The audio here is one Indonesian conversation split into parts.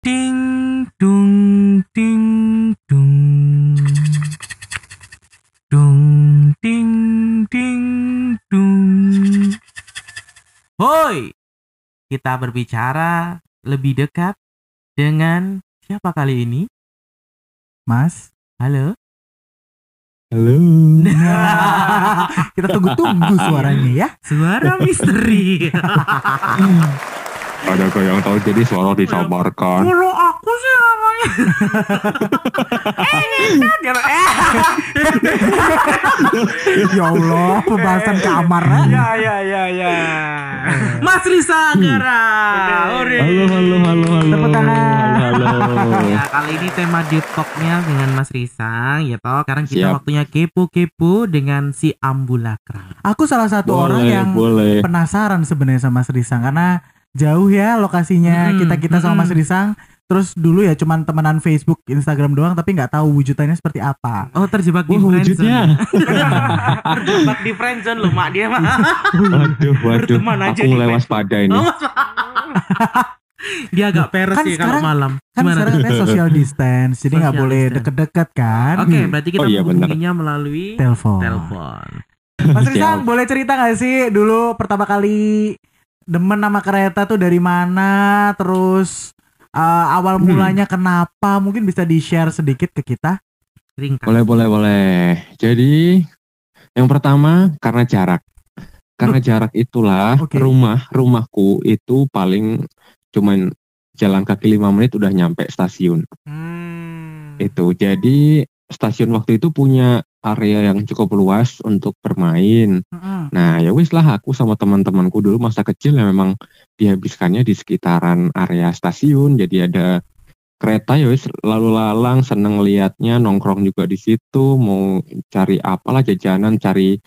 Ting dung ting dung. Dung ting ting dung. Hoi. Kita berbicara lebih dekat dengan siapa kali ini? Mas. Halo. Halo. Kita tunggu-tunggu suaranya ya. Suara misteri. Ada kau yang tahu jadi suara disamarkan. Kalau aku sih namanya. eh, ini kan eh. ya Allah, pembahasan kamar. Ya ya ya ya. Mas Risa. Ore. Halo halo halo halo. Tepuk tangan. Halo. Ya, kali ini tema deep talk-nya dengan Mas Risa, ya toh. Sekarang kita Siap. waktunya kepo-kepo dengan si Ambulakra. Aku salah satu orang Boleh, yang boleh. penasaran sebenarnya sama Mas Risang karena jauh ya lokasinya Mm-mm, kita kita sama Mas. Risang. Terus dulu ya cuman temenan Facebook, Instagram doang tapi nggak tahu wujudannya seperti apa. Oh, terjebak di Wah, friendzone. wujudnya. terjebak di friendzone loh, Mak dia, Mak. Waduh, waduh. Aku di mulai waspada ini. Oh, dia agak peres Kan sih kalau sekarang- malam. Kan Gimana sekarang katanya social distance, jadi nggak boleh deket-deket kan. Oke, Hmm. berarti kita Oh, iya, menghubunginya melalui Telepon. telepon. Mas. Risang boleh cerita nggak sih dulu pertama kali demen sama kereta tuh dari mana? Terus uh, awal Hmm. mulanya kenapa? Mungkin bisa di share sedikit ke kita. Ringkas. Boleh boleh boleh. Jadi yang pertama karena jarak. Karena jarak itulah Oke. rumah rumahku itu paling cuman jalan kaki lima menit udah nyampe stasiun. Hmm. itu jadi stasiun waktu itu punya area yang cukup luas untuk bermain. Mm-mm. nah ya wis lah aku sama teman-temanku dulu masa kecil ya memang dihabiskannya di sekitaran area stasiun. Jadi ada kereta ya wis lalu lalang seneng liatnya nongkrong juga di situ mau cari apalah jajanan cari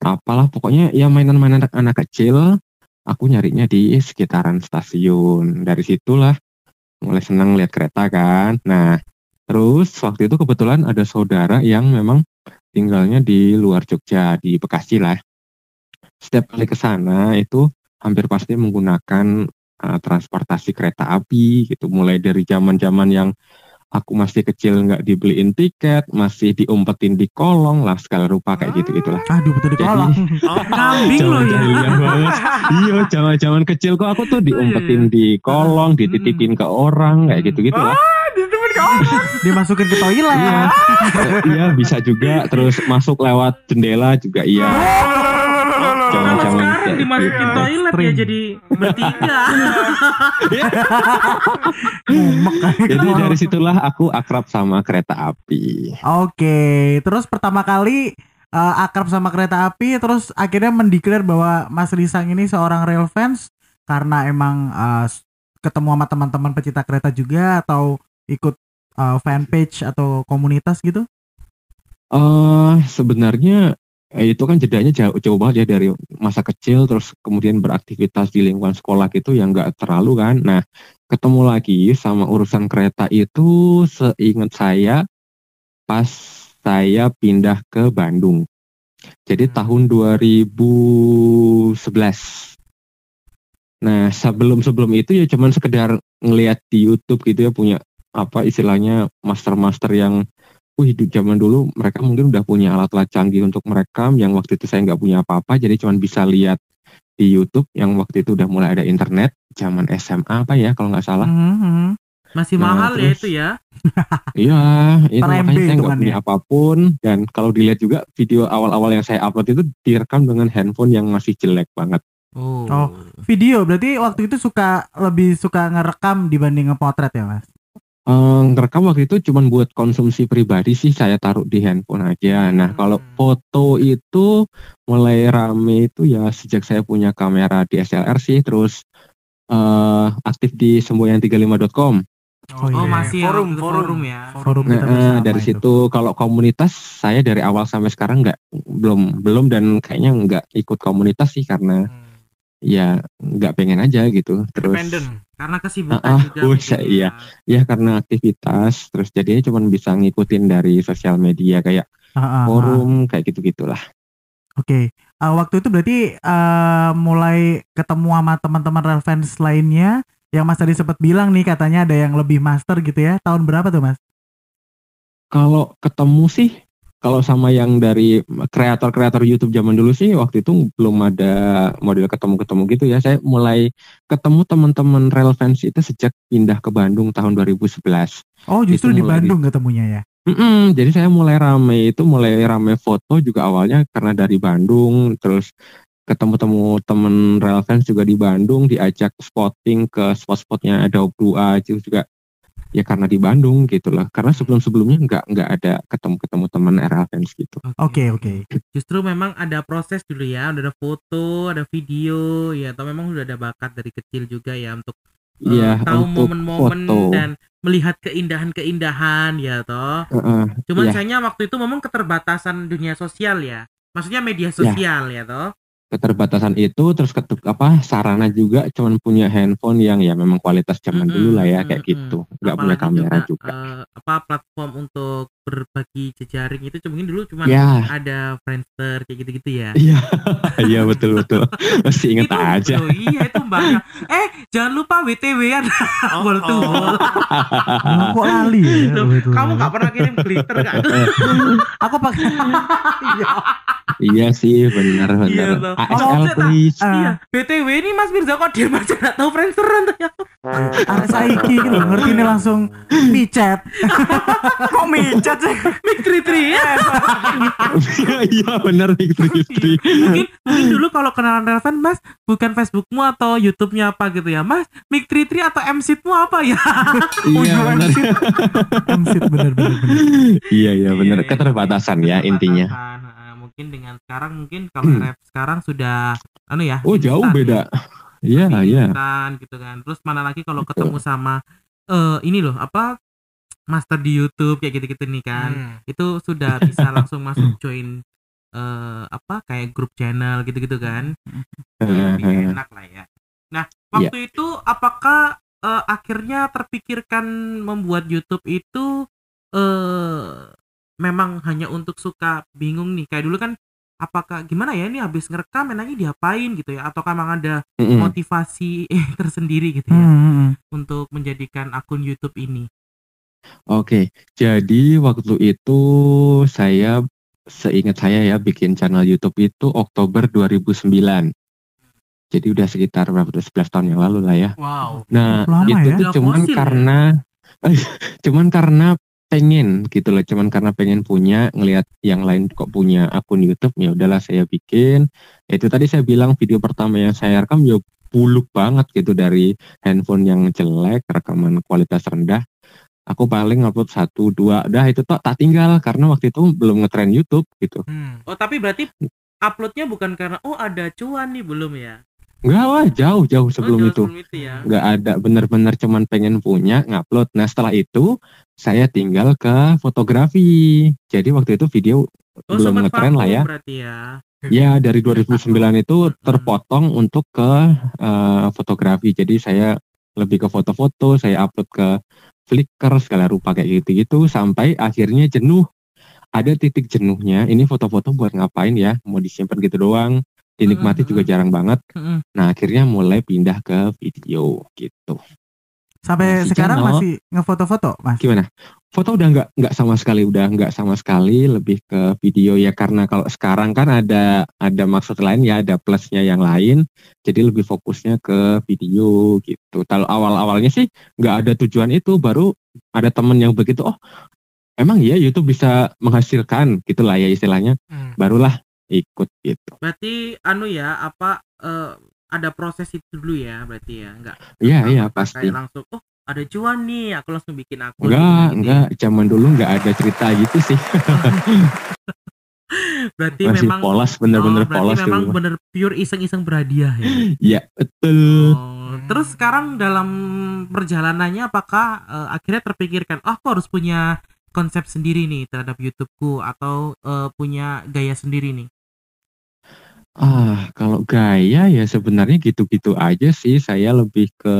apalah. Pokoknya ya mainan-mainan anak, anak kecil aku nyarinya di sekitaran stasiun. Dari situlah mulai seneng lihat kereta kan. Nah terus waktu itu kebetulan ada saudara yang memang tinggalnya di luar Jogja di Bekasi lah setiap kali ke sana itu hampir pasti menggunakan uh, transportasi kereta api gitu mulai dari zaman-zaman yang aku masih kecil nggak dibeliin tiket masih diumpetin di kolong lah segala rupa kayak gitu gitulah Aduh betul di Jadi- kolong. Oh, kambing loh ya. Iya. Iya, zaman-zaman kecil kok aku tuh diumpetin di kolong, dititipin ke orang kayak Dimasukin ke toilet. Iya. Iya, bisa juga terus masuk lewat jendela juga iya. Kalau Jangan-jangan sekarang dimasukin gitu. toilet ya jadi bertiga. Kayak Jadi dari situlah aku akrab sama kereta api. Oke, terus pertama kali uh, akrab sama kereta api, terus akhirnya mendeklar bahwa Mas Risang ini seorang real fans karena emang uh, ketemu sama teman-teman pecinta kereta juga atau ikut uh, fanpage atau komunitas gitu? Eh sebenarnya eh, itu kan jedanya jauh, jauh banget ya dari masa kecil terus kemudian beraktivitas di lingkungan sekolah gitu yang nggak terlalu kan. Nah ketemu lagi sama urusan kereta itu seingat saya pas saya pindah ke Bandung. Jadi Hmm. tahun 2011. Nah sebelum sebelum itu ya cuman sekedar ngelihat di YouTube gitu ya punya apa istilahnya master-master yang Wih, di zaman dulu mereka mungkin udah punya alat-alat canggih untuk merekam yang waktu itu saya nggak punya apa-apa, jadi cuma bisa lihat di YouTube yang waktu itu udah mulai ada internet, zaman SMA apa ya kalau nggak salah. Mhm. Masih Nah, mahal ya terus- itu ya. Iya, itu makanya saya nggak punya apa pun dan kalau dilihat juga video awal-awal yang saya upload itu direkam dengan handphone yang masih jelek banget. Oh. Oh. Video berarti waktu itu suka lebih suka ngerekam dibanding ngepotret ya mas? Eh, ngerekam waktu itu cuma buat konsumsi pribadi sih saya taruh di handphone aja. Nah kalau Hmm. foto itu mulai rame itu ya sejak saya punya kamera DSLR sih, terus eh aktif di semboyan35.com. Oh, Oh, iya. masih ya, Forum, itu forum. forum ya. Forum Nah, kita eh, dari itu. situ kalau komunitas saya dari awal sampai sekarang nggak belum belum dan kayaknya nggak ikut komunitas sih karena ya nggak pengen aja gitu. Terus Independen. Karena kesibukan Ah, ah, juga. mungkin iya. ya karena aktivitas terus jadinya cuma bisa ngikutin dari sosial media kayak ah, ah. forum kayak gitu gitulah. Oke, Eh, waktu itu berarti eh, mulai ketemu sama teman-teman fans lainnya yang Mas tadi sempat bilang nih katanya ada yang lebih master gitu ya. Tahun berapa tuh Mas? Kalau ketemu sih, kalau sama yang dari kreator-kreator YouTube zaman dulu sih, waktu itu belum ada model ketemu-ketemu gitu ya. Saya mulai ketemu teman-teman relevan itu sejak pindah ke Bandung tahun 2011. Oh justru Itu di mulai di- Bandung ketemunya ya. Mm-mm, jadi saya mulai rame itu mulai rame foto juga awalnya karena dari Bandung terus ketemu-temu temen relevan juga di Bandung diajak spotting ke spot-spotnya Adobe 2 itu juga ya karena di Bandung gitu lah karena sebelum-sebelumnya nggak nggak ada ketemu-ketemu teman relevan gitu Oke oke. Justru memang ada proses dulu ya, udah ada foto, ada video, ya atau memang udah ada bakat dari kecil juga ya untuk eh, Iya tahu momen-momen dan melihat keindahan-keindahan ya toh. Heeh, Cuman Iya. sayangnya waktu itu memang keterbatasan dunia sosial ya. Maksudnya media sosial ya toh. Keterbatasan itu terus ketuk apa sarana juga cuman punya handphone yang ya memang kualitas zaman Mm-mm, dulu lah ya kayak mm-mm. gitu nggak punya kamera juga, eh, apa platform untuk berbagi jejaring itu mungkin dulu cuma ya ada Friendster kayak gitu-gitu ya. iya iya betul betul masih inget Itu, aja loh, iya itu banyak. eh, jangan lupa WTW-an. Gol tuh. Oh, kok lali ya? Loh, betul. Kamu nggak pernah kirim glitter kan? Aku pakai. Iya. iya sih benar Iya, benar loh. ASL Oh, please Ah. Iya, BTW ini Mas Mirza kok dia aja nggak tahu Friendsteran tuh ya. Arek saiki gitu ngerti nih langsung micet. Kok micet sih? Mik Tri Tri ya. iya benar Fitri Fitri mungkin mungkin dulu kalau kenalan relevan Mas bukan Facebookmu atau YouTube-nya apa gitu ya? Mas Mik Tri Tri atau MC-mu apa ya? Iya benar Emsit bener bener bener. iya iya benar Iya, keterbatasan ya intinya. mungkin dengan sekarang mungkin kalau Hmm. rap sekarang sudah anu ya oh jauh beda. ya. iya iya. gitu kan. Terus mana lagi kalau ketemu sama eh ini loh apa master di YouTube kayak gitu-gitu nih kan Hmm. itu sudah bisa langsung masuk join eh apa kayak grup channel gitu-gitu kan lebih enak lah ya. Nah, Iya. waktu itu apakah eh, akhirnya terpikirkan membuat YouTube itu eh memang hanya untuk suka bingung nih kayak dulu kan apakah gimana ya ini habis ngerekam enaknya diapain gitu ya ataukah memang ada Mm-mm. motivasi eh, tersendiri gitu Hmm, ya hmm, hmm. untuk menjadikan akun YouTube ini. Oke, jadi waktu itu saya seingat saya ya bikin channel YouTube itu Oktober 2009. Jadi udah sekitar berapa tuh 11 tahun yang lalu lah ya. Wow. Nah, Lama itu ya? tuh cuman fosil ya? karena cuman karena pengen gitu loh, cuman karena pengen punya ngelihat yang lain kok punya akun YouTube ya udahlah saya bikin. Itu tadi saya bilang video pertama yang saya rekam ya buluk banget gitu dari handphone yang jelek, rekaman kualitas rendah. Aku paling upload satu dua, dah itu tuh tak tinggal karena waktu itu belum ngetren YouTube gitu. Oh, tapi berarti uploadnya bukan karena oh ada cuan nih belum ya? Enggak wah jauh jauh sebelum oh, jauh itu. Sebelum itu ya. nggak ada bener-bener cuman pengen punya ngupload nah setelah itu saya tinggal ke fotografi jadi waktu itu video Oh, belum ngetren lah ya Berarti ya. ya dari 2009 itu terpotong untuk ke eh, fotografi jadi saya lebih ke foto-foto saya upload ke Flickr segala rupa kayak gitu-gitu sampai akhirnya jenuh ada titik jenuhnya ini foto-foto buat ngapain ya mau disimpan gitu doang dinikmati Mm-mm. juga jarang banget Mm-mm. nah akhirnya mulai pindah ke video gitu Sampai Si sekarang channel. masih ngefoto-foto, Mas. gimana foto udah nggak nggak sama sekali udah nggak sama sekali lebih ke video ya karena kalau sekarang kan ada ada maksud lain ya ada plusnya yang lain jadi lebih fokusnya ke video gitu kalau awal awalnya sih nggak ada tujuan itu baru ada temen yang begitu oh emang ya YouTube bisa menghasilkan gitulah ya istilahnya Hmm. barulah ikut gitu Berarti anu ya apa eh, ada proses itu dulu ya berarti ya? Enggak iya iya pasti. kayak langsung oh ada cuan nih aku langsung bikin akun enggak gitu ya. enggak zaman dulu nggak ada cerita gitu sih. Berarti masih memang polos bener-bener oh, berarti polos memang dulu bener pure iseng-iseng berhadiah ya? Ya betul. Oh, terus sekarang dalam perjalanannya apakah eh, akhirnya terpikirkan oh aku harus punya konsep sendiri nih terhadap YouTubeku atau eh, punya gaya sendiri nih Ah, kalau gaya ya sebenarnya gitu-gitu aja sih. Saya lebih ke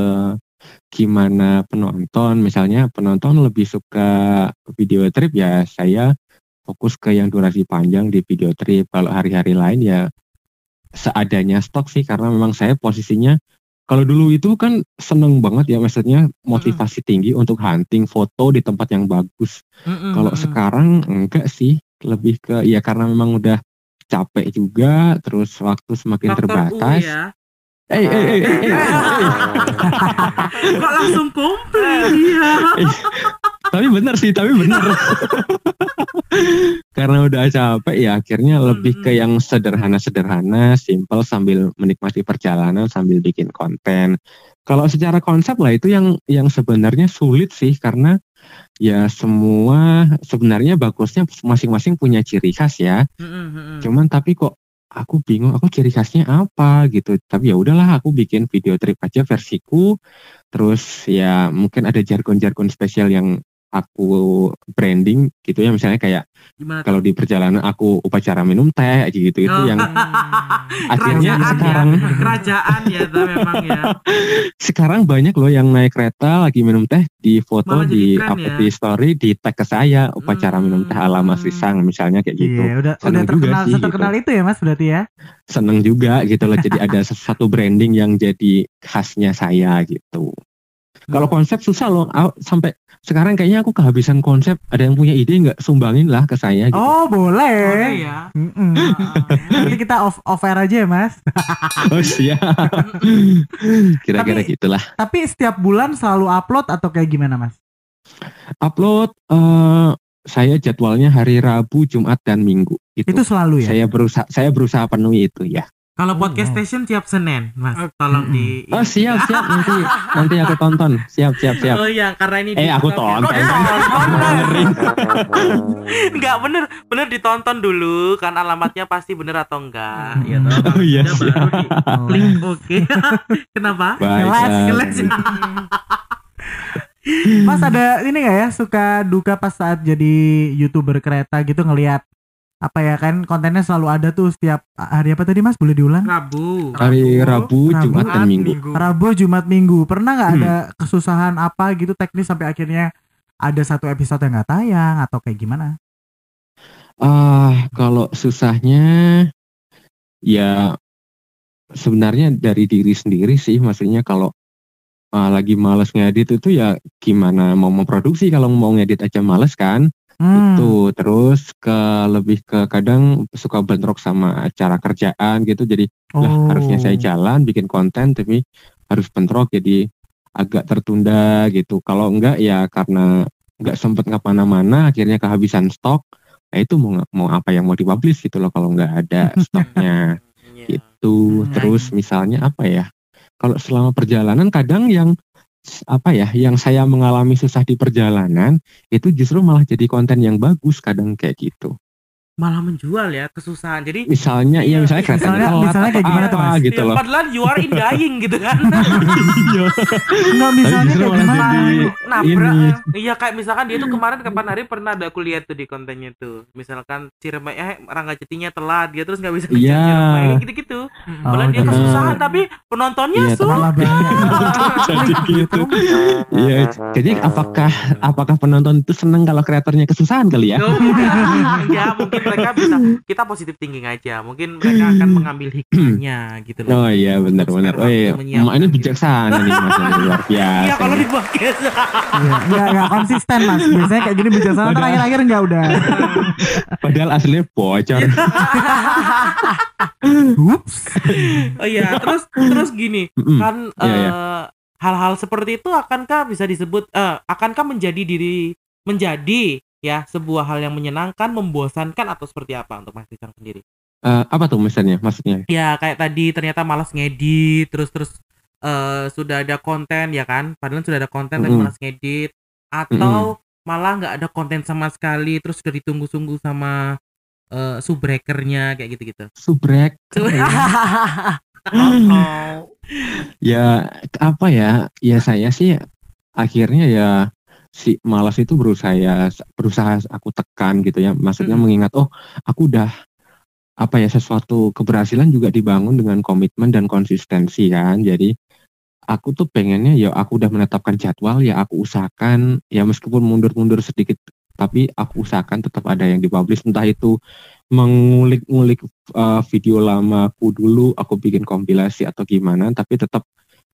gimana penonton. Misalnya penonton lebih suka video trip ya saya fokus ke yang durasi panjang di video trip. Kalau hari-hari lain ya seadanya stok sih karena memang saya posisinya kalau dulu itu kan seneng banget ya maksudnya motivasi tinggi untuk hunting foto di tempat yang bagus. Mm-mm, Kalau mm-mm. sekarang enggak sih, lebih ke ya karena memang udah capek juga, terus waktu semakin U terbatas. ya. Eh, eh, eh, eh, eh. Kok langsung komplit dia? tapi bener sih, tapi bener. karena udah capek ya akhirnya lebih ke yang sederhana-sederhana, simple sambil menikmati perjalanan sambil bikin konten. Kalau secara konsep lah itu yang yang sebenarnya sulit sih karena ya semua sebenarnya bagusnya masing-masing punya ciri khas ya. Mm-mm. Cuman tapi kok aku bingung aku ciri khasnya apa gitu. Tapi ya udahlah aku bikin video trip aja versiku. Terus ya mungkin ada jargon-jargon spesial yang aku branding gitu ya misalnya kayak kalau di perjalanan aku upacara minum teh gitu itu Oh. yang akhirnya Kerajaan sekarang ya, kerajaan ya tuh memang ya. sekarang banyak loh yang naik kereta lagi minum teh di foto Malah di upload ya. di story di tag ke saya upacara minum teh ala Mas Hmm. Risang misalnya kayak gitu Iya, udah Seneng udah juga terkenal sih, terkenal itu ya Mas berarti ya. seneng juga gitu loh jadi ada satu branding yang jadi khasnya saya gitu kalau konsep susah loh sampai sekarang kayaknya aku kehabisan konsep ada yang punya ide nggak sumbangin lah ke saya gitu Oh, Boleh boleh. ya. Mm-mm. Nanti kita off off air aja ya Mas. oh siap kira-kira Tapi- gitulah Tapi setiap bulan selalu upload atau kayak gimana Mas? upload eh saya jadwalnya hari Rabu Jumat dan Minggu itu, Itu selalu ya. saya berusaha saya berusaha penuhi itu ya Kalau Oh, podcast wow. station tiap Senin, Mas. Tolong di oh siap siap nanti nanti aku tonton siap siap siap Oh iya, karena ini Eh, aku tonton. ditonton? Dengerin. Enggak bener, bener ditonton dulu kan alamatnya pasti bener atau enggak. Ya toh. Oh, iya, baru di klik oke. Kenapa? Baik, Kelas, eh, Kelas. Mas ada ini gak ya suka duka pas saat jadi youtuber kereta gitu ngelihat apa ya kan kontennya selalu ada tuh setiap hari apa tadi Mas boleh diulang? Rabu. hari Rabu, Rabu, Jumat dan Minggu. Rabu, Jumat, Minggu. Pernah nggak Hmm. ada kesusahan apa gitu teknis sampai akhirnya ada satu episode yang nggak tayang atau kayak gimana? Ah, kalau susahnya ya sebenarnya dari diri sendiri sih, maksudnya kalau ah, lagi males ngedit itu ya gimana mau memproduksi kalau mau ngedit aja males kan? Hmm. Itu terus ke lebih ke kadang suka bentrok sama acara kerjaan gitu jadi lah Oh. harusnya saya jalan bikin konten tapi harus bentrok jadi agak tertunda gitu. Kalau enggak ya karena enggak sempet ke mana-mana akhirnya kehabisan stok. Nah itu mau mau apa yang mau dipublish gitu loh kalau enggak ada stoknya Iya. gitu. Hmm. Terus misalnya apa ya? Kalau selama perjalanan kadang yang apa ya yang saya mengalami susah di perjalanan itu justru malah jadi konten yang bagus kadang kayak gitu Malah menjual ya kesusahan. Jadi misalnya iya Iya, misalnya keretanya misalnya- telat misalnya kayak atau gimana tuh, apa Mas? gitu ya, loh padahal you are in dying gitu kan. Iya. Enggak Tapi misalnya kayak gimana? jadi nabrak ini. iya kayak misalkan dia tuh kemarin kapan hari pernah ada aku lihat tuh di kontennya tuh misalkan Ciremai eh Rangga Jetinya telat dia terus nggak bisa Iya. Ciremai gitu gitu Oh, malah dia gitu. kesusahan tapi penontonnya Iya, suka jadi gitu Iya, jadi apakah apakah penonton itu seneng kalau kreatornya kesusahan kali ya? Oh, ya mungkin mereka bisa kita positif thinking aja mungkin mereka akan mengambil hikmahnya gitu Oh loh iya benar-benar. Oh iya, emak ini gitu. bijaksana nih mas luar biasa. iya kalau di podcast Iya, Enggak enggak konsisten Mas. Biasanya kayak gini bijaksana Padahal- terakhir-akhir enggak udah. Padahal aslinya bocor. Ups. oh iya terus terus gini kan Iya, iya. eh, hal-hal seperti itu akankah bisa disebut eh, akankah menjadi diri menjadi ya sebuah hal yang menyenangkan membosankan atau seperti apa untuk Mas Rizal sendiri Eh, apa tuh misalnya maksudnya? ya kayak tadi ternyata malas ngedit terus terus eh, sudah ada konten ya kan padahal sudah ada konten tapi Mm-mm. malas ngedit atau malah nggak ada konten sama sekali terus sudah ditunggu-tunggu sama eh, subbreakernya kayak gitu-gitu Subrek. Oh. Ya apa ya? Ya saya sih akhirnya ya si malas itu berusaha berusaha aku tekan gitu ya. Maksudnya Mm. mengingat oh aku udah apa ya sesuatu keberhasilan juga dibangun dengan komitmen dan konsistensi kan. Jadi aku tuh pengennya ya aku udah menetapkan jadwal ya aku usahakan ya meskipun mundur-mundur sedikit tapi aku usahakan tetap ada yang dipublish entah itu mengulik-ngulik uh, video lamaku dulu aku bikin kompilasi atau gimana tapi tetap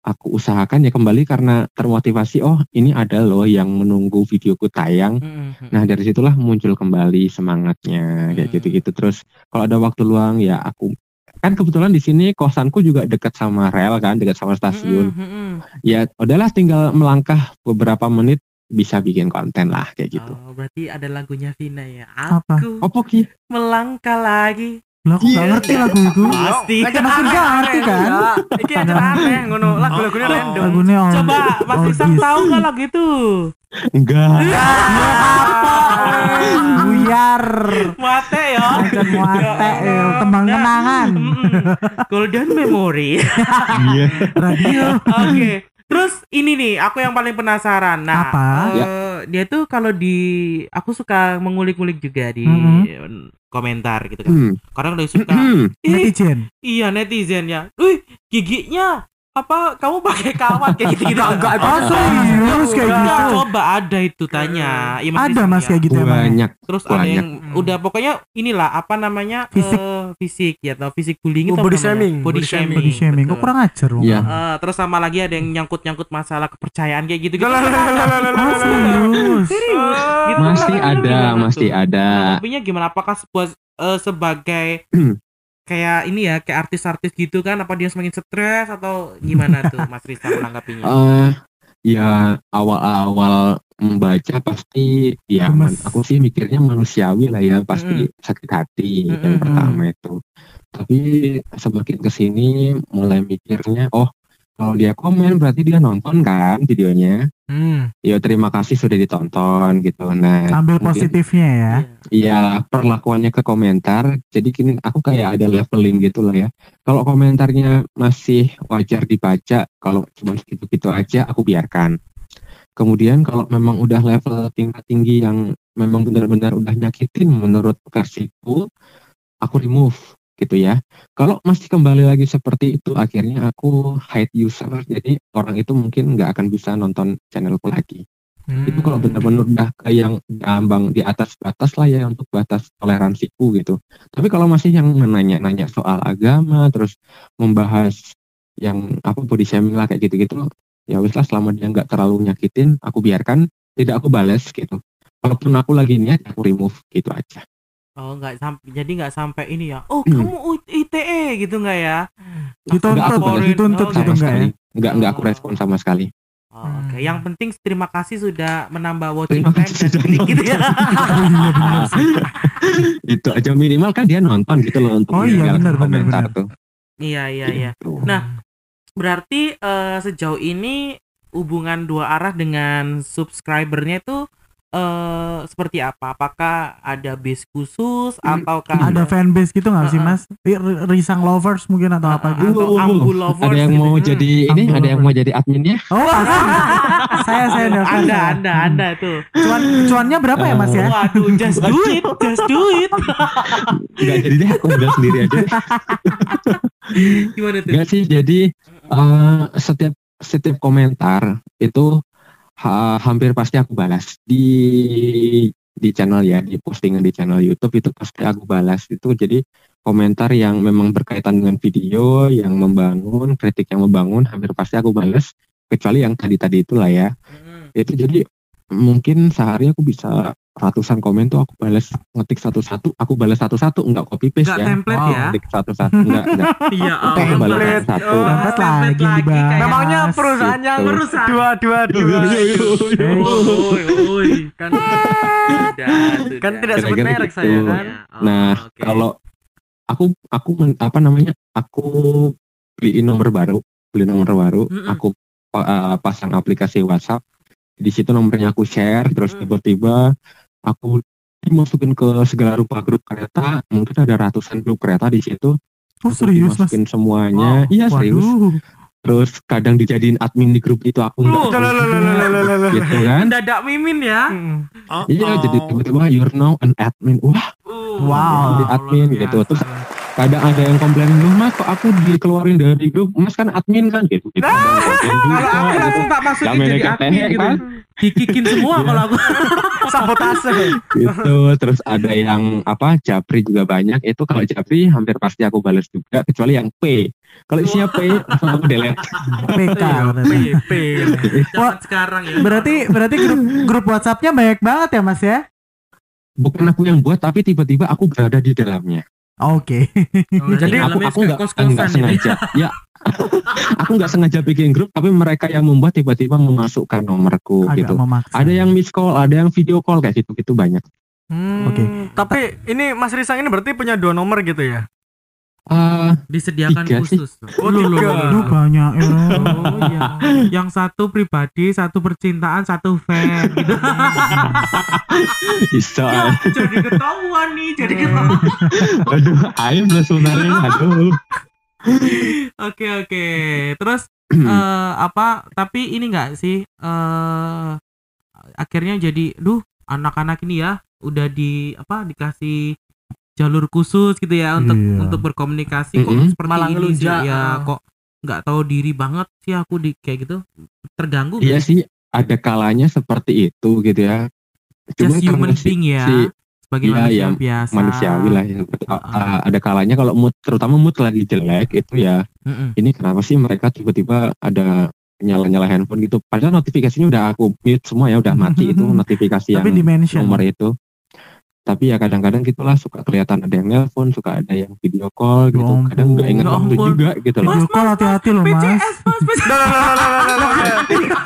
aku usahakan ya kembali karena termotivasi oh ini ada loh yang menunggu videoku tayang Mm-mm. nah dari situlah muncul kembali semangatnya kayak Hmm. gitu-gitu terus kalau ada waktu luang ya aku kan kebetulan di sini kosanku juga dekat sama rel kan dekat sama stasiun Mm-mm, mm-mm. ya udahlah tinggal melangkah beberapa menit bisa bikin konten lah kayak gitu Oh, berarti ada lagunya Vina ya. Apa? Aku opo ki melangkah lagi. Lah aku nggak Iya. ngerti lagu itu. Pasti. Kan makin nggak ngerti kan? Iki aja aneh ngono lagu-lagunya Oh. random. Lagunya all, Coba Mas this. tahu nggak lagu itu? enggak Buyar. Mate ya. Ancen muate ya, tembang kenangan. Golden Memory. iya Radio. Oke. Terus ini nih, aku yang paling penasaran. Nah, Apa? eh, dia tuh kalau di aku suka mengulik-ngulik juga di Mhm. Komentar gitu kan. Hmm. Kadang udah suka, Hmm. Netizen. iya netizen ya. Wih, giginya apa kamu pakai kawat kayak gitu-gitu. Enggak, enggak. Oh serius kayak Enggak, gitu. coba ada itu tanya. Iya, Mas Ada mas ya. kayak gitu emang. banyak Terus ada banyak. yang udah pokoknya inilah apa namanya Fisik. eh, fisik ya atau fisik bullying Oh, itu body shaming, Body, body shaming. Body shaming. Kok kurang ajar Wong. Iya. Eh, terus sama lagi ada yang nyangkut-nyangkut masalah kepercayaan kayak gitu. Serius. Serius. Gitu Masih ada, masih tuh? ada. Nah, Tapi gimana? Apakah sebuah eh, sebagai kayak ini ya, kayak artis-artis gitu kan? Apa dia semakin stres atau gimana tuh, Mas Risa menanggapinya? Eh, ya awal-awal membaca pasti ya man- aku sih mikirnya manusiawi lah ya pasti sakit hati yang Mm-mm. pertama itu tapi semakin ke sini mulai mikirnya oh kalau dia komen berarti dia nonton kan videonya? Hmm. ya terima kasih sudah ditonton gitu. Nah Ambil mungkin- positifnya ya. Iya perlakuannya ke komentar. Jadi kini aku kayak ada leveling gitu lah ya. Kalau komentarnya masih wajar dibaca kalau cuma segitu-gitu aja aku biarkan. Kemudian kalau memang udah level tingkat tinggi yang memang benar-benar udah nyakitin menurut versiku aku remove gitu ya. Kalau masih kembali lagi seperti itu akhirnya aku hide user jadi orang itu mungkin nggak akan bisa nonton channelku lagi. Itu kalau benar-benar udah ke yang ambang di atas batas lah ya untuk batas toleransiku gitu. Tapi kalau masih yang menanya-nanya soal agama terus membahas yang apa body shaming lah kayak gitu-gitu ya wis lah selama dia nggak terlalu nyakitin aku biarkan tidak aku balas gitu. Walaupun aku lagi niat aku remove gitu aja Oh, nggak sampai jadi nggak sampai ini ya. Oh, Hmm. kamu ITE gitu nggak ya? Dituntut, Nggak aku balas. dituntut Oh, gitu sama enggak sekali ya? nggak nggak aku respon sama sekali Oh, Oke, yang penting terima kasih sudah menambah watching Terima time dan gitu ya. Itu aja minimal kan dia nonton gitu loh untuk Oh iya, benar, benar, komentar benar. tuh Iya, iya, iya. Gitu. Nah, Berarti eh, sejauh ini hubungan dua arah dengan subscribernya itu eh seperti apa? Apakah ada base khusus Hmm. ataukah Ada fanbase gitu nggak sih Heeh. mas? Risang lovers mungkin atau apa gitu? atau Ambu lovers ada yang gitu. mau Hmm. jadi ini Ambil ada yang mau jadi adminnya Oh saya saya nelfon. Anda, Anda, Anda tuh. Cuan cuannya berapa ya mas ya? Waduh, just do it, just do it. nggak jadi deh aku udah sendiri aja Gimana tuh? nggak sih jadi eh, setiap setiap komentar itu ha- hampir pasti aku balas di di channel ya di postingan di channel YouTube itu pasti aku balas itu. Jadi komentar yang memang berkaitan dengan video yang membangun kritik yang membangun hampir pasti aku balas. Kecuali yang tadi tadi itulah ya. Mm-mm. itu jadi mungkin sehari aku bisa ratusan komen tuh aku balas ngetik satu-satu aku balas satu-satu enggak copy paste Nggak ya template Wow. ya? ngetik satu-satu enggak enggak Iya, Oke, ampun. balas Template. satu Oh, Template lagi template dibahas. Memangnya perusahaan yang Gitu. ngurus dua dua dua. Oi, oi, Kan sudah. kan tidak sebut merek gitu. saya kan. Ya, oh, Nah, oke. kalau aku aku men- apa namanya? Aku beliin nomor baru, beli nomor baru, aku uh, pasang aplikasi WhatsApp. Di situ nomornya aku share, terus Mm. tiba-tiba aku dimasukin ke segala rupa grup kereta. Mungkin ada ratusan grup kereta di situ. Oh Aku serius mas? dimasukin semuanya. Iya serius. Waduh. Terus kadang dijadiin admin di grup itu aku Oh, nggak lah. gitu kan. mendadak mimin ya. Hmm. Iya, jadi tiba-tiba you're now an admin. Wah, Uh, Wow. Jadi admin gitu. Terus kadang ada yang komplain lu mas kok aku dikeluarin dari grup mas kan admin kan gitu gitu Kalau aku gitu. langsung tak masukin jadi admin gitu. kan? Dikikin semua Iya. kalau aku. Sabotase. gitu terus ada yang apa Japri juga banyak itu kalau Japri hampir pasti aku balas juga kecuali yang P kalau isinya P langsung aku delete PK Iya, berarti. P, P. Zaman sekarang ya. Berarti berarti grup grup WhatsAppnya banyak banget ya Mas ya? bukan aku yang buat tapi tiba-tiba aku berada di dalamnya Oke. Oh, Jadi aku aku suka nggak nggak sengaja ya aku nggak sengaja bikin grup tapi mereka yang membuat tiba-tiba memasukkan nomorku Agak gitu memaksa. ada yang miss call ada yang video call kayak gitu gitu banyak Hmm, Oke. Tapi ini Mas Risang ini berarti punya dua nomor gitu ya? Ah, disediakan Tiga sih. khusus. Oh, Loh, loh, tiga. loh, Aduh loh. banyak ya. Oh iya. Yang satu pribadi, satu percintaan, satu fan gitu. bisa Ya, jadi ketahuan nih, jadi ketahuan. aduh ayo sebenarnya aduh Oke oke. Terus eh apa? Tapi ini enggak sih? eh akhirnya jadi, duh anak-anak ini ya udah di apa dikasih jalur khusus gitu ya untuk Iya. untuk berkomunikasi kok Mm-mm. seperti Malah ini sih ya kok nggak tahu diri banget sih aku di kayak gitu terganggu Iya nggak? sih, ada kalanya seperti itu gitu ya. Cuma just human karena si- being ya si- sebagai Iya, manusia iya, biasa manusiawi lah ya. Ah. Ah, ada kalanya kalau mood, terutama mood lagi jelek itu ya. Mm-mm. Ini kenapa sih mereka tiba-tiba ada nyala-nyala handphone gitu? Padahal notifikasinya udah aku mute semua ya, udah mati itu notifikasi yang Tapi nomor itu. Tapi ya kadang-kadang gitulah suka kelihatan ada yang nelpon, suka ada yang video call gitu. Ya Kadang nggak inget. Ya waktu juga gitu loh. Video call hati-hati loh Mas. PCS mas.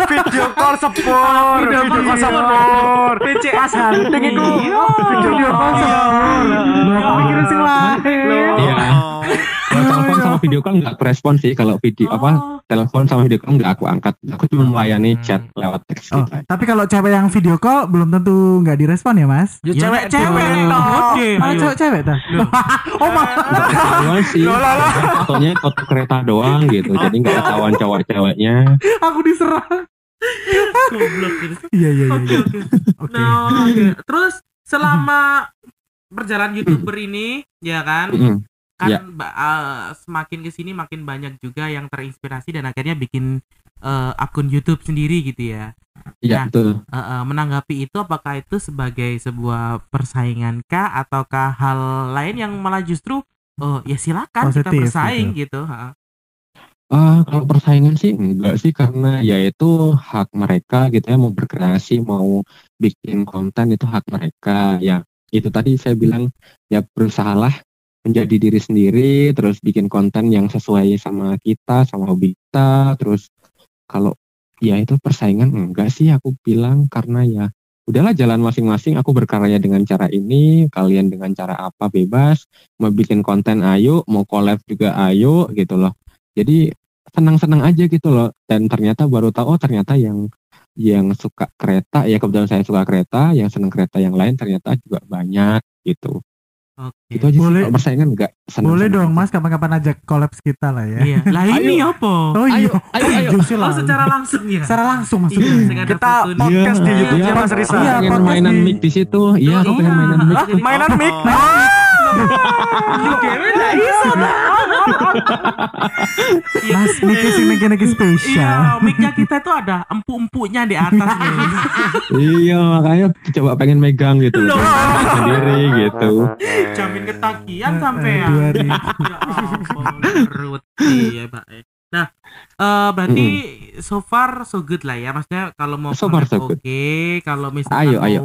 Video call sepur, Video call sepur. PCS Hunting itu. Iya. Video call sepur. Loh, aku mikirin sing lain. Iya. Kalau telepon sama video call nggak respon sih. Kalau video apa Oh. telepon sama video call nggak aku angkat. Aku cuma melayani Hmm. chat lewat teks Oh, gitu. tapi kalau cewek yang video call belum tentu nggak direspon ya Mas? Ya, Ya, cewek cewek. Oke, Malah ayo. cewek-cewek dah. oh malah. Nggak ketahuan sih. Fotonya foto kereta doang gitu. Jadi nggak ketahuan cowok ceweknya. Aku diserang. goblok gitu Iya iya oke iya. oke Oke. Nah, terus selama perjalanan youtuber ini ya kan. Kan Ya. ba- eh, semakin ke sini makin banyak juga yang terinspirasi dan akhirnya bikin eh, akun YouTube sendiri gitu ya Iya Nah. betul. Eh, eh, menanggapi itu apakah itu sebagai sebuah persaingan kah ataukah hal lain yang malah justru oh ya silakan kita Positif bersaing gitu, Ha. Ah, kalau persaingan sih enggak sih karena ya itu hak mereka gitu ya mau berkreasi mau bikin konten itu hak mereka ya itu tadi saya bilang ya berusahalah menjadi diri sendiri terus bikin konten yang sesuai sama kita sama hobi kita terus kalau ya itu persaingan enggak sih aku bilang karena ya udahlah jalan masing-masing aku berkarya dengan cara ini kalian dengan cara apa bebas mau bikin konten ayo mau collab juga ayo gitu loh. Jadi senang-senang aja gitu loh dan ternyata baru tahu oh ternyata yang yang suka kereta ya kebetulan saya suka kereta yang senang kereta yang lain ternyata juga banyak gitu Oke. itu aja Boleh- sih kalau persaingan enggak senang Boleh dong Mas kapan-kapan ajak kolaps kita lah ya. Iya. Lah ini apa? Oh iya. Ayo, ayo, ayo. Oh, lah. secara langsung ya. Secara langsung Iya, maksudnya. ada Kita podcast di Iya, YouTube-nya iya. Mas Risa. Iya, pengen podcast mainan di- mic di situ iya aku Iya. pengen mainan mic Mainan mic. Dewe lah iso dah. Iya. Mas Niki sing Niki Niki Iya, spesial. mic-nya kita tuh ada empuk-empuknya di atas nih. iya makanya coba pengen megang gitu loh sendiri gitu Jamin ketagihan sampai ya. Dua hari. Ya ampun, perut. Iya, Pak. Nah, eh berarti so far so good lah ya. Maksudnya kalau mau So far so good. oke, kalau misalnya Ayo, mau ayo.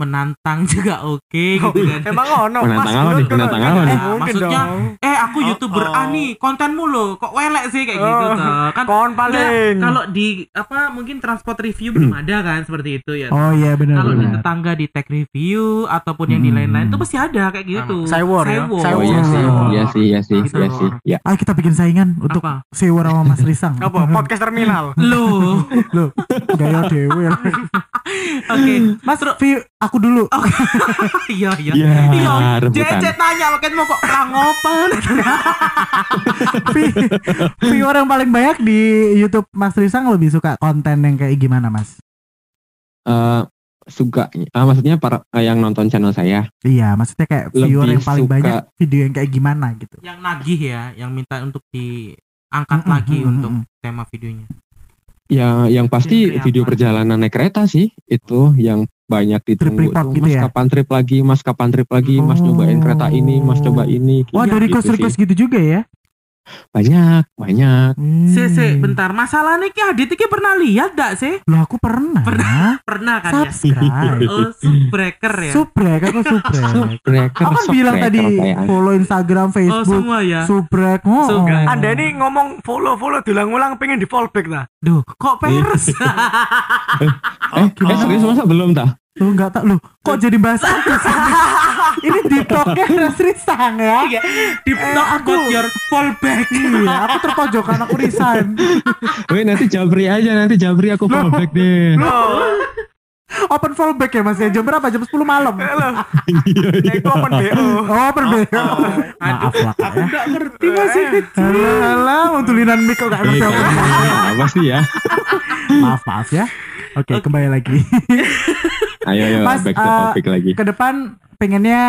Menantang juga oke gitu kan. Emang ono Menantang Mas, apa nih? Menantang apa nih? Maksudnya, dong. Eh, aku Oh, YouTuber oh. A nih, kontenmu lo kok welek sih kayak gitu Oh, tuh. Kan Kon paling. kalau di apa mungkin transport review belum ada kan seperti itu ya. Oh iya benar. kalau di tetangga di tech review ataupun yang di Hmm. lain-lain itu pasti ada kayak gitu. Cywar ya? Cywar. oh iya sih iya sih iya sih Gitu. iya sih ya Ayo kita bikin saingan untuk? Sewa sama Mas Risang. Apa? Podcast terminal. Loh. Loh, gaya dewe. Oke. Mas, aku dulu. Iya, iya. Iya, Iya, rebutan. Cece tanya makin mau kok rangopan. Vi, viewer yang paling banyak di YouTube Mas Risang lebih suka konten yang kayak gimana, Mas? Eh, suka ah, maksudnya para eh, yang nonton channel saya Iya, maksudnya kayak viewer Lebih yang paling suka- banyak video yang kayak gimana gitu. yang nagih ya, yang minta untuk diangkat Mm-mm, lagi mm-mm, untuk mm-mm. tema videonya. ya yang pasti video perjalanan naik kereta sih itu yang banyak ditunggu report tuh, gitu mas ya? kapan trip lagi mas kapan trip lagi mas Oh. nyobain kereta ini mas coba ini Wah Iya, dari gitu request sih. request gitu juga ya? banyak banyak Hmm. bentar. Masalahnya ki Adit ki pernah lihat gak sih? Loh aku pernah. Pernah kan ya? Subscribe. Oh, subbreaker ya. Aku subrek. Subscriber, Aku kan bilang tadi kayaknya. follow Instagram, Oh, Facebook, semua ya. subrek. Oh, So, oh. Anda ini ngomong follow-follow diulang-ulang pengen di fallback lah. Duh, kok peres? eh, eh gimana? serius masa belum tak Lu enggak tak lu. Kok jadi bahas aku sih? Ini TikToknya Resri Sang ya. Di Eh, talk aku- about your fallback. Iya, aku terpojokan aku resign. Weh nanti Jabri aja nanti Jabri aku fallback deh Open fallback ya Mas ya. Jam berapa? Jam 10 malam. Halo. Iya, Nah, itu open BO. Oh, open BO. Maaf lah Kak ya. Enggak ngerti masih Alah, alah, mau tulinan mic kok gak ngerti Eh, apa. apa sih ya Maaf, maaf ya. Oke, kembali lagi. Ayo ayo Mas, back to eh, topic lagi ke depan pengennya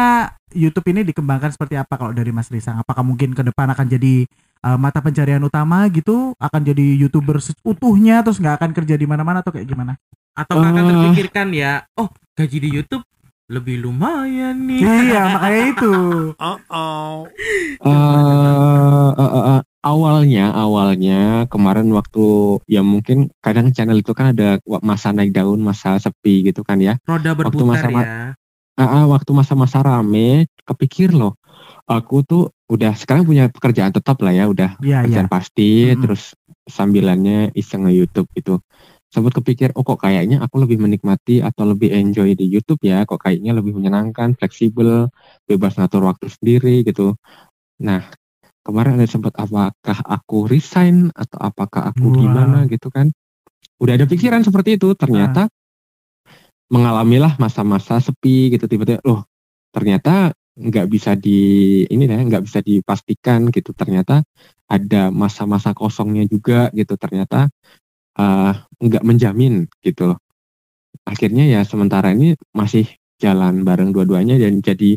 YouTube ini dikembangkan seperti apa kalau dari Mas Risang? Apakah mungkin ke depan akan jadi uh, mata pencarian utama gitu? Akan jadi YouTuber utuhnya terus nggak akan kerja di mana-mana atau kayak gimana? Atau akan Eh. terpikirkan ya, oh gaji di YouTube lebih lumayan nih. iya, makanya itu. Oh, oh. eh, awalnya awalnya kemarin waktu ya mungkin kadang channel itu kan ada masa naik daun masa sepi gitu kan ya Roda Waktu berputar masa- ya. Ah, waktu masa-masa rame kepikir loh aku tuh udah sekarang punya pekerjaan tetap lah ya udah Iya, iya. pekerjaan pasti Mm-mm. terus sambilannya iseng nge YouTube gitu sempat kepikir oh kok kayaknya aku lebih menikmati atau lebih enjoy di YouTube ya kok kayaknya lebih menyenangkan fleksibel bebas ngatur waktu sendiri gitu nah kemarin ada sempat apakah aku resign atau apakah aku Wah. gimana gitu kan. Udah ada pikiran seperti itu ternyata mengalamilah masa-masa sepi gitu tiba-tiba loh ternyata nggak bisa di ini ya nggak bisa dipastikan gitu ternyata ada masa-masa kosongnya juga gitu ternyata eh, nggak menjamin gitu akhirnya ya sementara ini masih jalan bareng dua-duanya dan jadi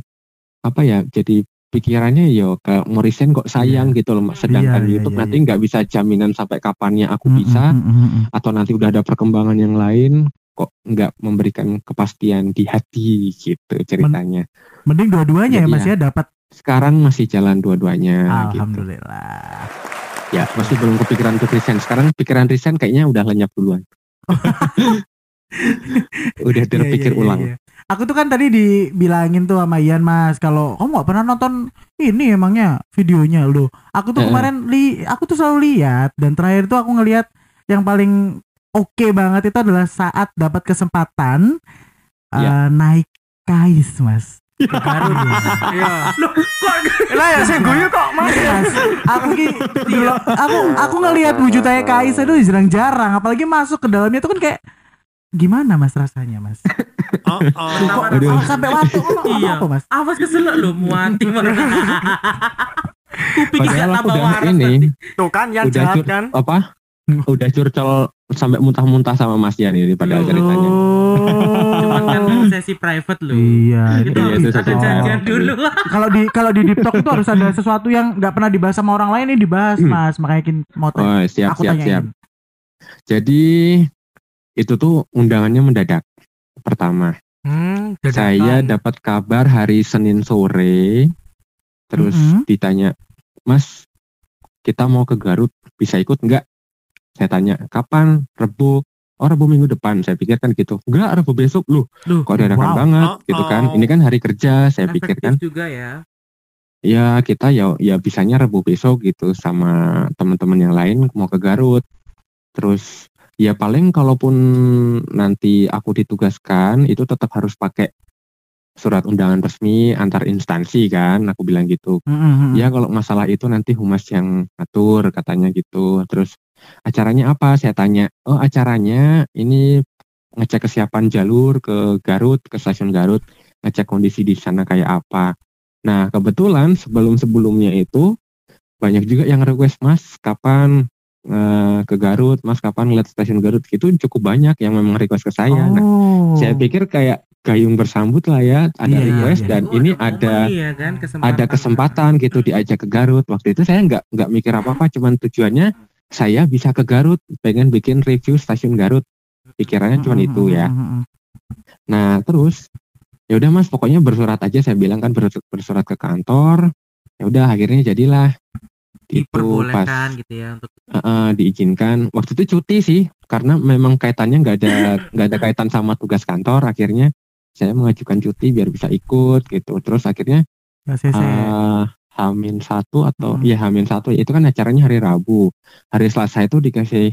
apa ya jadi pikirannya yo ke Morrison kok sayang gitu loh sedangkan Iya, iya, YouTube iya, nanti nggak bisa jaminan sampai kapannya aku Mm, bisa mm, mm, mm. atau nanti udah ada perkembangan yang lain kok nggak memberikan kepastian di hati gitu ceritanya Mending dua-duanya ya Jadi Mas ya dapat. sekarang masih jalan dua-duanya gitu Alhamdulillah. ya masih belum kepikiran untuk resign sekarang pikiran resign kayaknya udah lenyap duluan udah Iya, terpikir iya, iya, ulang iya. Aku tuh kan tadi dibilangin tuh sama Ian Mas kalau kamu gak pernah nonton ini emangnya videonya loh. Aku tuh kemarin li, aku tuh selalu lihat dan terakhir tuh aku ngelihat yang paling oke banget itu adalah saat dapat kesempatan Iya. eh, naik kais Mas. Iya. Loh, kok Lah ya saya guyu kok, Mas. Mas, aku ki dulu- aku aku ngelihat wujudnya Kais itu jarang-jarang apalagi masuk ke dalamnya tuh kan kayak gimana Mas rasanya Mas? Oh, oh. kok Aduh. oh, sampai waktu Iya. apa Mas? awas keselak lo muati Kuping Padahal aku tambah udah waras ini. nanti. Tuh kan yang udah jahat cur- kan. apa udah curcol sampai muntah-muntah sama Mas Jan ini padahal Loh. ceritanya Cuman kan Oh. sesi private lo. Iya, Itu Iya, harus itu ada janjian private. dulu. kalau di kalau di Deep Talk itu harus ada sesuatu yang nggak pernah dibahas sama orang lain ini dibahas Hmm. Mas makanya kin mau tanya. oh siap aku siap tanyain. siap jadi itu tuh undangannya mendadak pertama Hmm, Saya dapat kabar hari Senin sore, terus Mm-mm. ditanya, Mas, kita mau ke Garut, bisa ikut nggak? Saya tanya, kapan? Rebu. Oh, Rebu minggu depan. Saya pikir kan gitu. Enggak, Rebu besok. Loh, Loh, kok dadakan Wow. banget Oh, gitu kan. oh. Ini kan hari kerja, saya pikir efektif kan. juga ya. Ya, kita ya ya bisanya Rebu besok gitu sama teman-teman yang lain mau ke Garut. Terus ya paling kalaupun nanti aku ditugaskan itu tetap harus pakai surat undangan resmi antar instansi kan aku bilang gitu. Mm-mm. ya kalau masalah itu nanti humas yang atur katanya gitu. Terus acaranya apa? Saya tanya oh acaranya ini ngecek kesiapan jalur ke Garut ke stasiun Garut ngecek kondisi di sana kayak apa. Nah kebetulan sebelum sebelumnya itu banyak juga yang request mas kapan ke Garut mas kapan ngeliat stasiun Garut gitu cukup banyak yang memang request ke saya nah Oh. saya pikir kayak gayung bersambut lah ya ada iya, request iya. dan Oh, ini ada ya kan, kesempatan. ada kesempatan gitu diajak ke Garut waktu itu saya nggak nggak mikir apa apa cuman tujuannya saya bisa ke Garut pengen bikin review stasiun Garut pikirannya cuman itu ya. Nah terus ya udah mas pokoknya bersurat aja saya bilang kan bersurat ke kantor. Ya udah akhirnya jadilah itu pas Diperbolehkan gitu ya untuk eh, eh, diizinkan. Waktu itu cuti sih karena memang kaitannya nggak ada nggak ada kaitan sama tugas kantor. Akhirnya saya mengajukan cuti biar bisa ikut gitu. Terus akhirnya eh Hamin satu atau Hmm. ya Hamin satu itu kan acaranya hari Rabu hari Selasa itu dikasih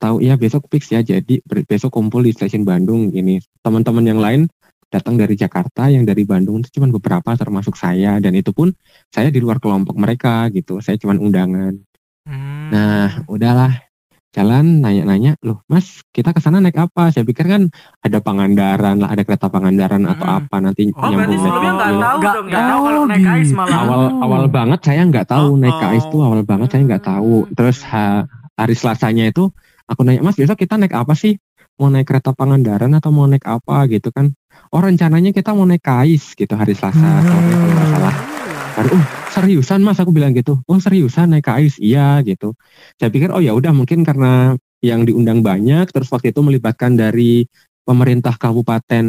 tahu ya besok fix ya jadi besok kumpul di stasiun Bandung gini teman-teman yang lain datang dari Jakarta yang dari Bandung itu cuma beberapa termasuk saya dan itu pun saya di luar kelompok mereka gitu saya cuma undangan Hmm. nah udahlah jalan nanya-nanya loh mas kita ke sana naik apa saya pikir kan ada Pangandaran lah ada kereta Pangandaran atau Mm-mm. apa nanti Oh berarti nyambung sebelumnya nggak mobil. tahu dong nggak ya tahu kalau Oh, naik kais gitu. malah. awal awal banget saya nggak tahu naik Oh, KAIS tuh awal banget saya nggak tahu terus ha- hari Selasanya itu aku nanya mas besok kita naik apa sih mau naik kereta Pangandaran atau mau naik apa gitu kan oh rencananya kita mau naik KAIS gitu hari Selasa. Sore kalau nggak salah baru oh seriusan mas? Aku bilang gitu. Oh seriusan naik KAIS. Iya gitu. Saya pikir oh ya udah mungkin karena yang diundang banyak terus waktu itu melibatkan dari pemerintah kabupaten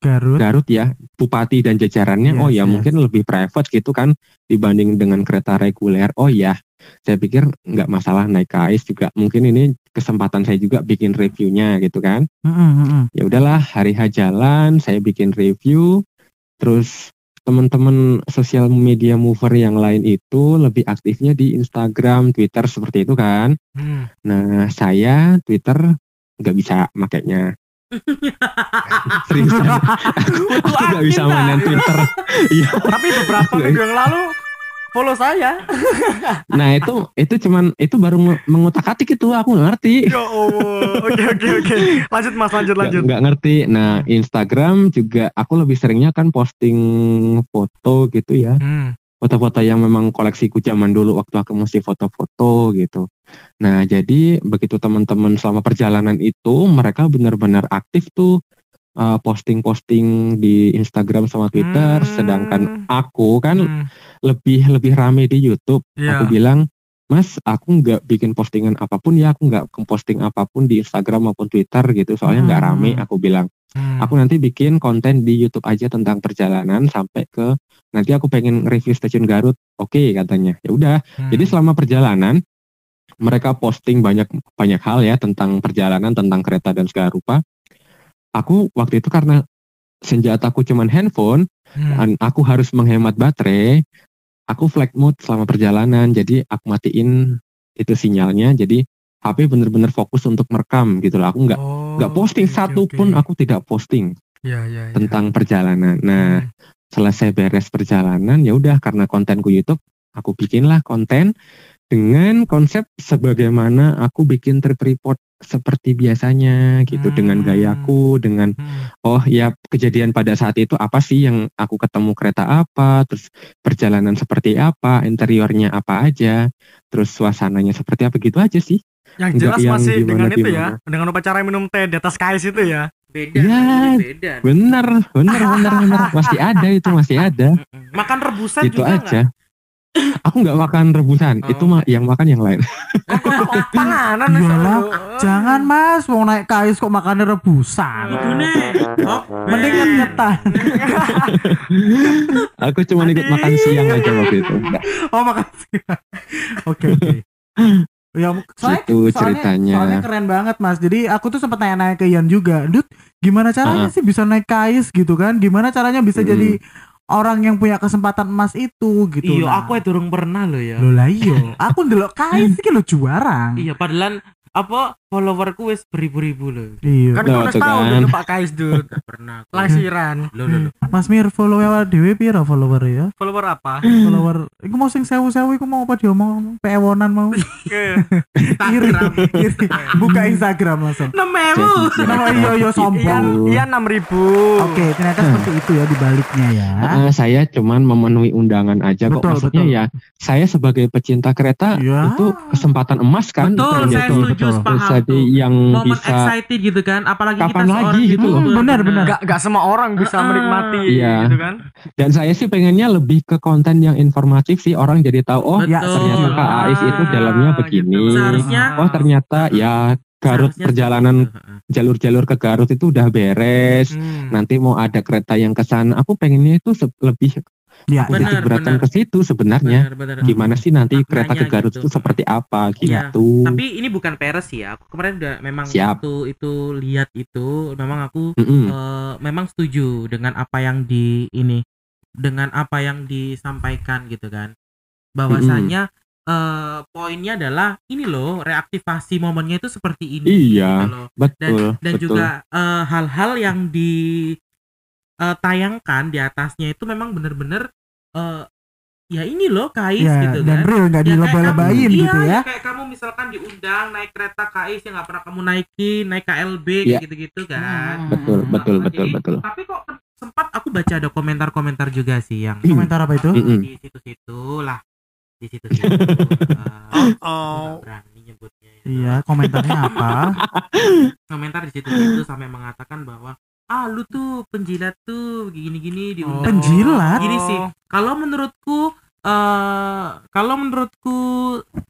Garut. Garut ya, bupati dan jajarannya, Yes, oh ya yes. mungkin lebih private gitu kan dibanding dengan kereta reguler. Oh ya, saya pikir nggak masalah naik KAIS juga. Mungkin ini kesempatan saya juga bikin reviewnya gitu kan. Mm-mm, mm-mm. Ya udahlah, hari H jalan, saya bikin review. Terus teman-teman sosial media mover yang lain itu lebih aktifnya di Instagram, Twitter seperti itu kan. Hmm. Nah, saya Twitter nggak bisa makainya. Seriusan, aku nggak bisa mainan Twitter. Iya. Tapi beberapa minggu yang lalu follow saya. Nah itu itu cuman itu baru nge- mengutak-atik itu aku nggak ngerti. Ya. Oke oke oke. Lanjut Mas, lanjut lanjut. nggak ngerti. Nah Instagram juga aku lebih seringnya kan posting foto gitu ya. Hmm. Foto-foto yang memang koleksiku zaman dulu waktu aku mesti foto-foto gitu. Nah jadi begitu teman-teman selama perjalanan itu mereka benar-benar aktif tuh uh, posting-posting di Instagram sama Twitter. Hmm. Sedangkan aku kan Hmm. lebih lebih rame di YouTube. Iya. Aku bilang, Mas, aku nggak bikin postingan apa pun ya, aku nggak posting apa pun di Instagram maupun Twitter gitu, soalnya nggak Hmm. rame. Aku bilang, Hmm. aku nanti bikin konten di YouTube aja tentang perjalanan sampai ke nanti aku pengen review stasiun Garut. Oke katanya. Ya udah. Hmm. Jadi selama perjalanan mereka posting banyak banyak hal ya tentang perjalanan, tentang kereta dan segala rupa. Aku waktu itu karena senjataku cuman handphone, Hmm. dan aku harus menghemat baterai aku flight mode selama perjalanan jadi aku matiin itu sinyalnya jadi HP bener-bener fokus untuk merekam gitu loh aku nggak Oh, nggak posting oke, satu oke. pun aku tidak posting Ya ya. ya. tentang perjalanan nah Hmm. selesai beres perjalanan ya udah karena kontenku YouTube aku bikinlah konten dengan konsep sebagaimana aku bikin trip report seperti biasanya gitu dengan Hmm. gayaku dengan Hmm. oh ya kejadian pada saat itu apa sih yang aku ketemu kereta apa terus perjalanan seperti apa interiornya apa aja terus suasananya seperti apa gitu aja sih Yang jelas yang masih dengan itu ya, gimana-gimana. dengan upacara minum teh di atas kais itu ya. beda Iya. kan, beda bener bener bener bener masih ada itu masih ada makan rebusan itu juga aja aku nggak makan rebusan Oh. itu mah yang makan yang lain Panganan Iyalah, itu. Jangan mas, mau naik kais kok makannya rebusan. Oh, Mending eh. nyetan. aku cuma ikut makan siang aja waktu itu Oh makasih. Oke oke. Ya, soalnya, Gitu soalnya, ceritanya. soalnya keren banget mas. Jadi aku tuh sempat nanya-nanya ke Ian juga, Dut, gimana caranya Ah. sih bisa naik kais gitu kan? Gimana caranya bisa Mm. jadi orang yang punya kesempatan emas itu gitu? Iya, Nah, aku ya durung pernah loh ya. Loh lah iya, aku ndelok kais iki lo juarang. Iya, padahal apa followerku wis beribu-ribu loh. Iya. Kan kau udah tuh tahu kan. dulu Pak Kais. Gak pernah. Langsiran. Loh, loh, loh. Mas Mir follow awal dhewe piro follower ya? Follower apa? Follower iku mau sing sewu-sewu iku mau apa diomong pewonan mau. Iri, iri. Buka Instagram langsung. Nemewu. Nama iya iya sombong. Ian 6000. Oke, ternyata seperti itu ya dibaliknya ya. Ah, saya cuman memenuhi undangan aja kok Betul, maksudnya betul. ya saya sebagai pecinta kereta Iya. itu kesempatan emas kan Betul, saya betul, setuju betul. Tuh. yang Momen bisa excited gitu kan, apalagi Kapan kita seorang lagi gitu loh. YouTuber, Benar, benar. Gak, gak semua orang bisa Ah, menikmati iya. gitu kan. dan saya sih pengennya lebih ke konten yang informatif sih orang jadi tahu oh Ya, ternyata KAIS itu dalamnya Ah, begini gitu. Seharusnya- oh ternyata ya Garut Seharusnya perjalanan jalur-jalur ke Garut itu udah beres. Hmm. Nanti mau ada kereta yang ke sana. Aku pengennya itu lebih Ya, Benar, benar. ke situ sebenarnya. Benar, benar. Gimana sih nanti Maknanya kereta ke Garut gitu. itu seperti apa Iya, gitu. Tapi ini bukan peres sih ya. Aku kemarin udah memang Siap. waktu itu lihat itu memang aku Mm-mm. eh, memang setuju dengan apa yang di ini dengan apa yang disampaikan gitu kan. Bahwasanya eh, poinnya adalah ini loh reaktivasi momennya itu seperti ini Iya, gitu loh. dan betul, dan betul. juga eh, hal-hal yang di eh, tayangkan di atasnya itu memang bener-bener eh, ya ini loh kais ya, gitu dan kan real nggak Ya, kayak dilebay-lebayin kamu- gitu iya, ya. kayak kamu misalkan diundang naik kereta KAIS yang nggak pernah kamu naikin naik KLB Iya. gitu-gitu kan betul, Hmm. betul, Nah, betul, jadi- betul. tapi kok sempat aku baca ada komentar-komentar juga sih yang Komentar apa itu? Mm-mm. di situ-situ lah di situ-situ aku Oh. berani nyebutnya ya. Iya, komentarnya apa? komentar di situ-situ sampai mengatakan bahwa ah lu tuh penjilat tuh gini-gini diundang Penjilat? gini sih kalau menurutku eh kalau menurutku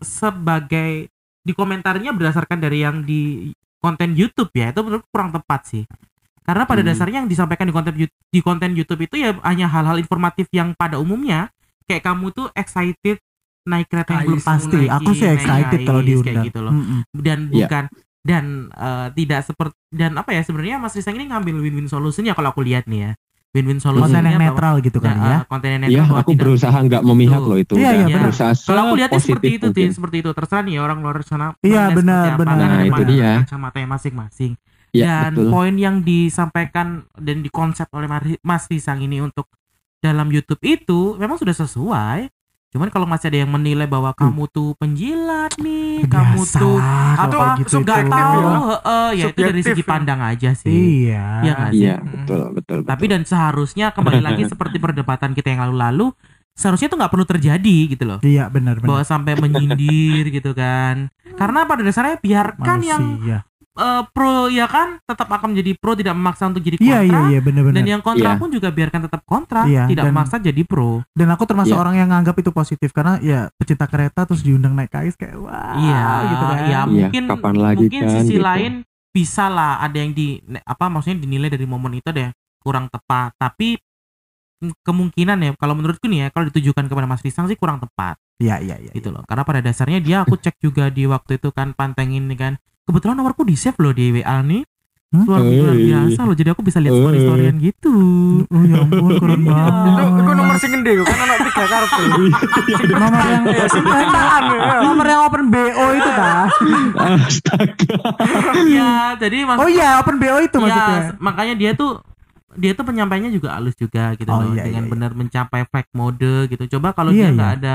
sebagai di komentarnya berdasarkan dari yang di konten YouTube ya itu menurutku kurang tepat sih karena pada Hmm. dasarnya yang disampaikan di konten di konten YouTube itu ya hanya hal-hal informatif yang pada umumnya kayak kamu tuh excited naik kereta yang belum Pasti, aku sih excited kalau kayak diundang. gitu loh Mm-mm. dan Iya. bukan dan eh, tidak seperti dan apa ya sebenarnya Mas Risang ini ngambil win-win solutionnya kalau aku lihat nih ya win-win Konten solutionnya yang bahwa- netral gitu kan Nah, ya. eh, konten yang Iya, netral bahwa aku tidak- berusaha nggak memihak loh itu. Iya, iya, benar. berusaha kalau aku lihatnya seperti itu Tin, mungkin. seperti itu terserah nih orang luar sana Iya, benar, benar. karena Nah, itu dia. kacamatanya masing-masing Iya, dan betul. poin yang disampaikan dan dikonsep oleh Mas Risang ini untuk dalam YouTube itu memang sudah sesuai cuman kalau masih ada yang menilai bahwa kamu tuh penjilat nih kamu Biasa tuh lah kalau apa gitu nggak itu. tahu ya. heeh, ya itu dari segi ya. pandang aja sih Iya. Iya nggak sih? Iya, betul, betul. tapi betul. dan seharusnya kembali lagi seperti perdebatan kita yang lalu-lalu seharusnya itu nggak perlu terjadi gitu loh Iya, benar bahwa benar. sampai menyindir gitu kan karena pada dasarnya biarkan yang Eh, pro ya kan tetap akan menjadi pro tidak memaksa untuk jadi Iya, kontra iya, iya, benar. dan yang kontra Iya. pun juga biarkan tetap kontra Iya, tidak dan- memaksa jadi pro Dan aku termasuk Iya. orang yang nganggap itu positif karena ya pecinta kereta terus diundang naik kais kayak wah iya gitu kan. ya Iya, mungkin kapan lagi mungkin kan, sisi gitu. lain bisa lah ada yang di apa maksudnya dinilai dari momen itu ada yang kurang tepat tapi kemungkinan ya kalau menurutku nih ya kalau ditujukan kepada Mas Risang sih kurang tepat Iya, iya, iya. gitu loh karena pada dasarnya dia aku cek juga di waktu itu kan pantengin nih kan kebetulan nomorku di save loh di WA nih Hmm? luar, luar biasa loh jadi aku bisa lihat story storyan gitu Oh ya ampun keren Iya. banget. Itu, itu nomor sing gede kan anak tiga kartu. nomor yang Ya, jutaan, ya. nomor yang open BO itu ta. Astaga. ya jadi Oh iya, open BO itu ya, maksudnya. makanya dia tuh dia tuh penyampaiannya juga halus juga gitu Oh, loh iya, dengan iya, iya. benar mencapai flag mode gitu coba kalau Iya, dia nggak iya. ada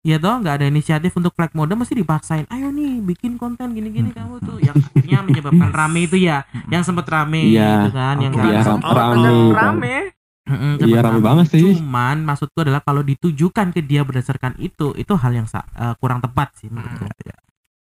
ya toh nggak ada inisiatif untuk flag mode mesti dipaksain. Ayo nih bikin konten gini-gini kamu tuh. Yang akhirnya menyebabkan rame itu ya yang sempat rame Iya, gitu kan yang Iya, Oh, Rame, rame. Iya, sempat rame banget sih. cuman maksudku adalah kalau ditujukan ke dia berdasarkan itu itu hal yang eh, kurang tepat sih menurutku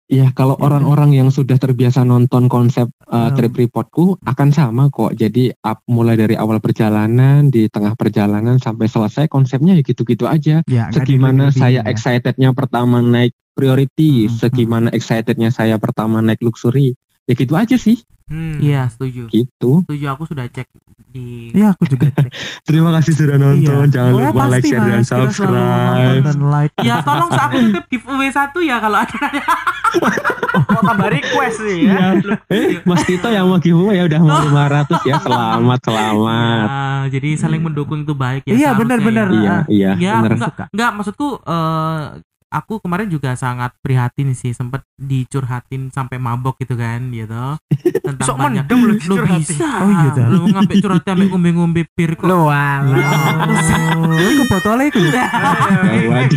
Iya, kalau orang-orang yang sudah terbiasa nonton konsep uh, Hmm. trip reportku akan sama kok. Jadi up, mulai dari awal perjalanan, di tengah perjalanan sampai selesai konsepnya ya gitu-gitu aja. Ya, Segimana saya ya. excitednya pertama naik priority, Hmm, segimana excitednya saya pertama naik luxury. Ya gitu aja sih, Hmm. iya setuju gitu. setuju aku sudah cek di Iya, aku juga. Terima kasih sudah Iya. Jangan Oh, lupa like, share, dan nonton subscribe. dan like. Ya tolong aku titip giveaway satu ya kalau ada. Mau tambah request sih ya. Eh, Mas Tito yang mau giveaway ya udah mau 500 ya. Selamat, selamat. Ya, jadi saling mendukung itu baik ya. Iya, benar-benar. ya. Iya, iya, Ya, bener. enggak, enggak maksudku eh aku kemarin juga sangat prihatin sih sempet dicurhatin sampai mabok gitu kan gitu tentang Sok banyak mendem lu lu bisa Oh, iya, dah. lu ngambil curhat sampai ngombe-ngombe bir kok Lo alah. Oh, iku botolnya iku. Gawat.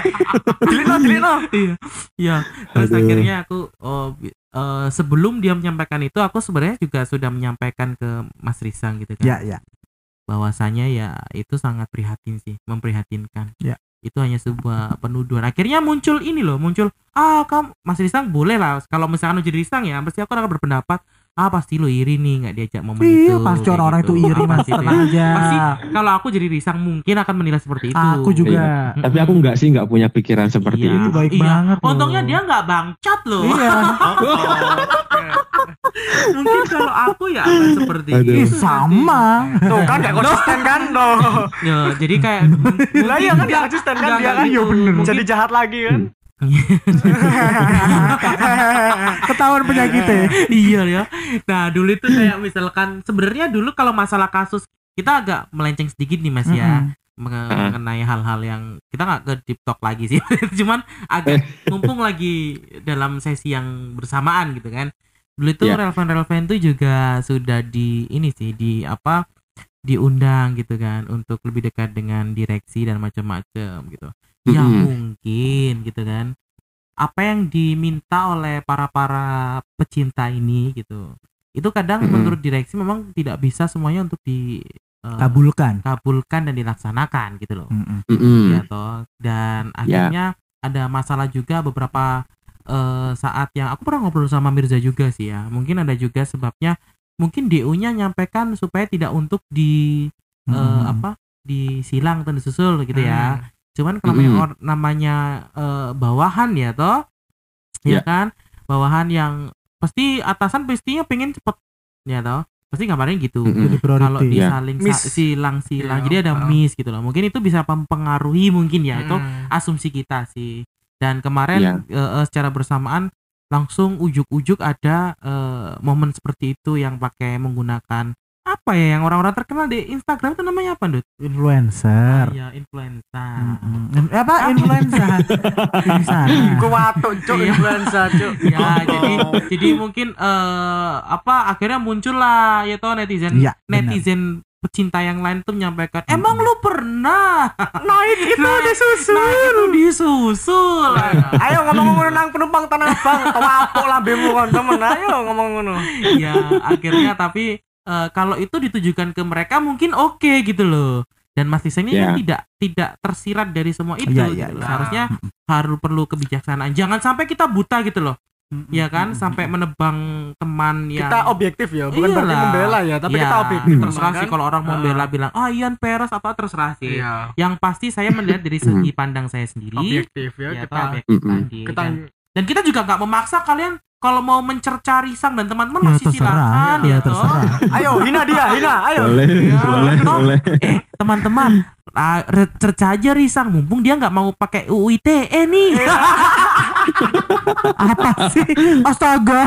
Dilino, dilino. iya iya terus Aduh. akhirnya aku oh, eh, sebelum dia menyampaikan itu aku sebenarnya juga sudah menyampaikan ke Mas Risang gitu kan Ya, ya. bahwasanya ya itu sangat prihatin sih memprihatinkan Ya. Itu hanya sebuah penuduhan. Akhirnya muncul ini loh muncul ah kamu Mas Risang boleh lah kalau misalkan uji Risang ya pasti aku akan berpendapat ah pasti lo iri nih nggak diajak momen Iya, itu pasti kayak orang-orang itu gitu. iri Ah, mas, itu tenang ya. aja. pasti kalau aku jadi risang mungkin akan menilai seperti itu Aku juga. Tapi aku nggak sih nggak punya pikiran seperti Iya. itu. Baik Iya. banget loh. untungnya dia nggak bangcat loh Iya. mungkin kalau aku ya akan seperti Aduh. Itu sama. Tuh kan gak konsisten kan nanti. ya jadi kayak Lah iya kan gak konsisten kan dia kan. gitu. Mungkin- Jadi jahat lagi kan. Ketahuan penyakitnya. iya ya. Nah dulu itu kayak misalkan sebenarnya dulu kalau masalah kasus kita agak melenceng sedikit nih mas ya. Menge- mengenai hal-hal yang kita nggak ke deep talk lagi sih. Cuman agak mumpung lagi dalam sesi yang bersamaan gitu kan. Dulu itu Iya. relevan-relevan itu juga sudah di ini sih di apa diundang gitu kan untuk lebih dekat dengan direksi dan macam-macam gitu ya Mm-mm. mungkin gitu kan apa yang diminta oleh para para pecinta ini gitu itu kadang Mm-mm. menurut direksi memang tidak bisa semuanya untuk di eh, Kabulkan. kabulkan dan dilaksanakan gitu loh. Mm-mm. ya toh dan akhirnya ada masalah juga beberapa eh, saat yang aku pernah ngobrol sama Mirza juga sih ya mungkin ada juga sebabnya mungkin DU-nya nyampaikan supaya tidak untuk di eh, Mm-mm. apa disilang atau disusul gitu Hmm. Ya cuman kalau namanya, Mm-mm. or- namanya eh, bawahan ya toh ya Ya. kan bawahan yang pasti atasan pastinya pengen cepet ya toh pasti gambarnya gitu Mm-mm. Jadi kalau priority. Iya. disaling Miss. silang silang Iya, jadi ada miss gitu loh mungkin itu bisa mempengaruhi mungkin ya itu Hmm. asumsi kita sih dan kemarin Iya. eh, eh, secara bersamaan langsung ujuk-ujuk ada eh, momen seperti itu yang pakai menggunakan apa ya yang orang-orang terkenal di Instagram itu namanya apa Dut? Influencer. Iya influencer Mm-mm. In- Apa sana. Gua watuk cuk Iya. influenza cuk. ya jadi jadi mungkin eh apa akhirnya muncul lah ya toh netizen benar. netizen pecinta yang lain tuh menyampaikan emang lu pernah Naik itu Naik- disusul. nah itu disusul Ayo ngomong ngono nang penumpang tanah abang. Kewapuk lambemu kon temen. Ayo ngomong ngono. ya akhirnya tapi eh, kalau itu ditujukan ke mereka mungkin oke gitu loh dan Mas Tisa ini kan Ya. tidak tidak tersirat dari semua itu Iya, gitu iya, loh. iya. Seharusnya harus perlu kebijaksanaan. Jangan sampai kita buta gitu loh. Ya kan sampai menebang teman yang Kita objektif ya, bukan berarti Iyalah. membela ya, tapi Iya, kita objektif. terserah kan? sih kalau orang mau Ah. bela bilang ah Ian Peres atau terserah sih. Iya. Yang pasti saya melihat dari segi pandang saya sendiri. Objektif ya, ya, kita objektif Mm-mm. tadi, kita kan. Dan kita juga nggak memaksa kalian kalau mau mencerca Risang dan teman-teman Ya masih terserah. silakan Ya toh. terserah. ayo hina dia, hina, ayo. Boleh, Ya, boleh, toh. boleh. Eh teman-teman, re- cerca aja Risang mumpung dia nggak mau pakai UU ITE nih. Apa sih? Astaga.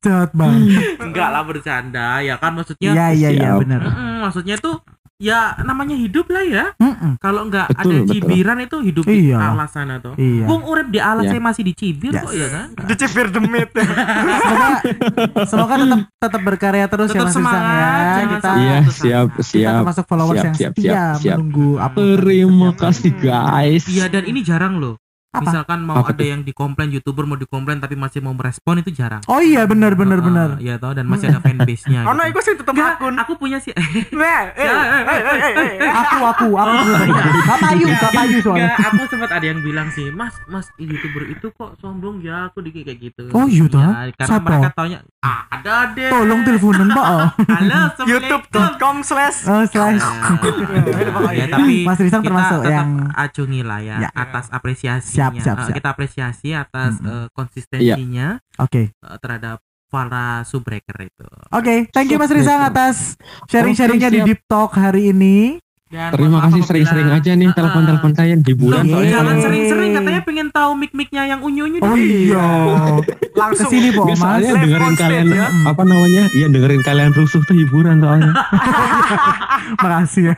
Jahat banget. Enggak lah bercanda ya kan maksudnya. Iya iya iya Siap. benar. Maksudnya tuh ya namanya hidup lah ya. Mm-mm. Kalau nggak ada betul. cibiran itu hidup di Iya. alas sana tuh. Iya. Bung urip di alas Ya. saya masih dicibir Yes. kok ya kan. Dicibir demit. Semoga semoga tetap tetap berkarya terus Tetap ya Mas semangat, ya. Kita Iya, siap, asa. kita siap. termasuk followers siap, yang siap, setia siap, siap. menunggu upload Terima kasih guys. Iya dan ini jarang loh. Apa? Misalkan mau Apa ada yang dikomplain youtuber mau dikomplain tapi masih mau merespon itu jarang. Oh iya benar benar Uh, benar. Iya toh dan masih ada fanbase-nya. Ono gitu. iku sih tetep Enggak, akun. aku punya sih. Nah, eh, eh, eh, eh, eh, eh. Aku aku aku Gak payu gak payu soalnya. Aku sempat ada yang bilang sih, Mas, Mas youtuber itu kok sombong ya, aku dikit kayak gitu. Oh, iya toh? Ya, karena Siapa? mereka taunya ah, ada deh. Tolong teleponan Pak. Oh. Halo, youtube.com slash Oh, slash. ya, tapi Mas Rizang termasuk tetap yang acungi lah ya, Ya. atas apresiasinya. Siap, siap, Eh, siap. Kita apresiasi atas Mm-mm. eh, konsistensinya Oke. eh, terhadap para subbreaker itu. Oke, thank you Mas Rizang atas sharing-sharingnya di. Deep Talk hari ini. Dan Terima kasih sering-sering aja nih telepon-telepon kalian hiburan Loh, Iya. jangan Yeay. sering-sering katanya pengen tahu mic-micnya yang unyu-unyu Oh iya. langsung po Nggak, Mas. soalnya dengerin kalian ya. apa namanya? Iya dengerin kalian rusuh tuh hiburan soalnya. Makasih ya.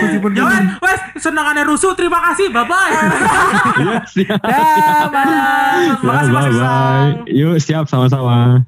Meskipun Jangan, wes senangannya rusuh. Terima kasih, bye bye. Iya siap. Ya, bye. Makasih, Mas Ya, Rizang. bye bye. Yuk siap sama-sama.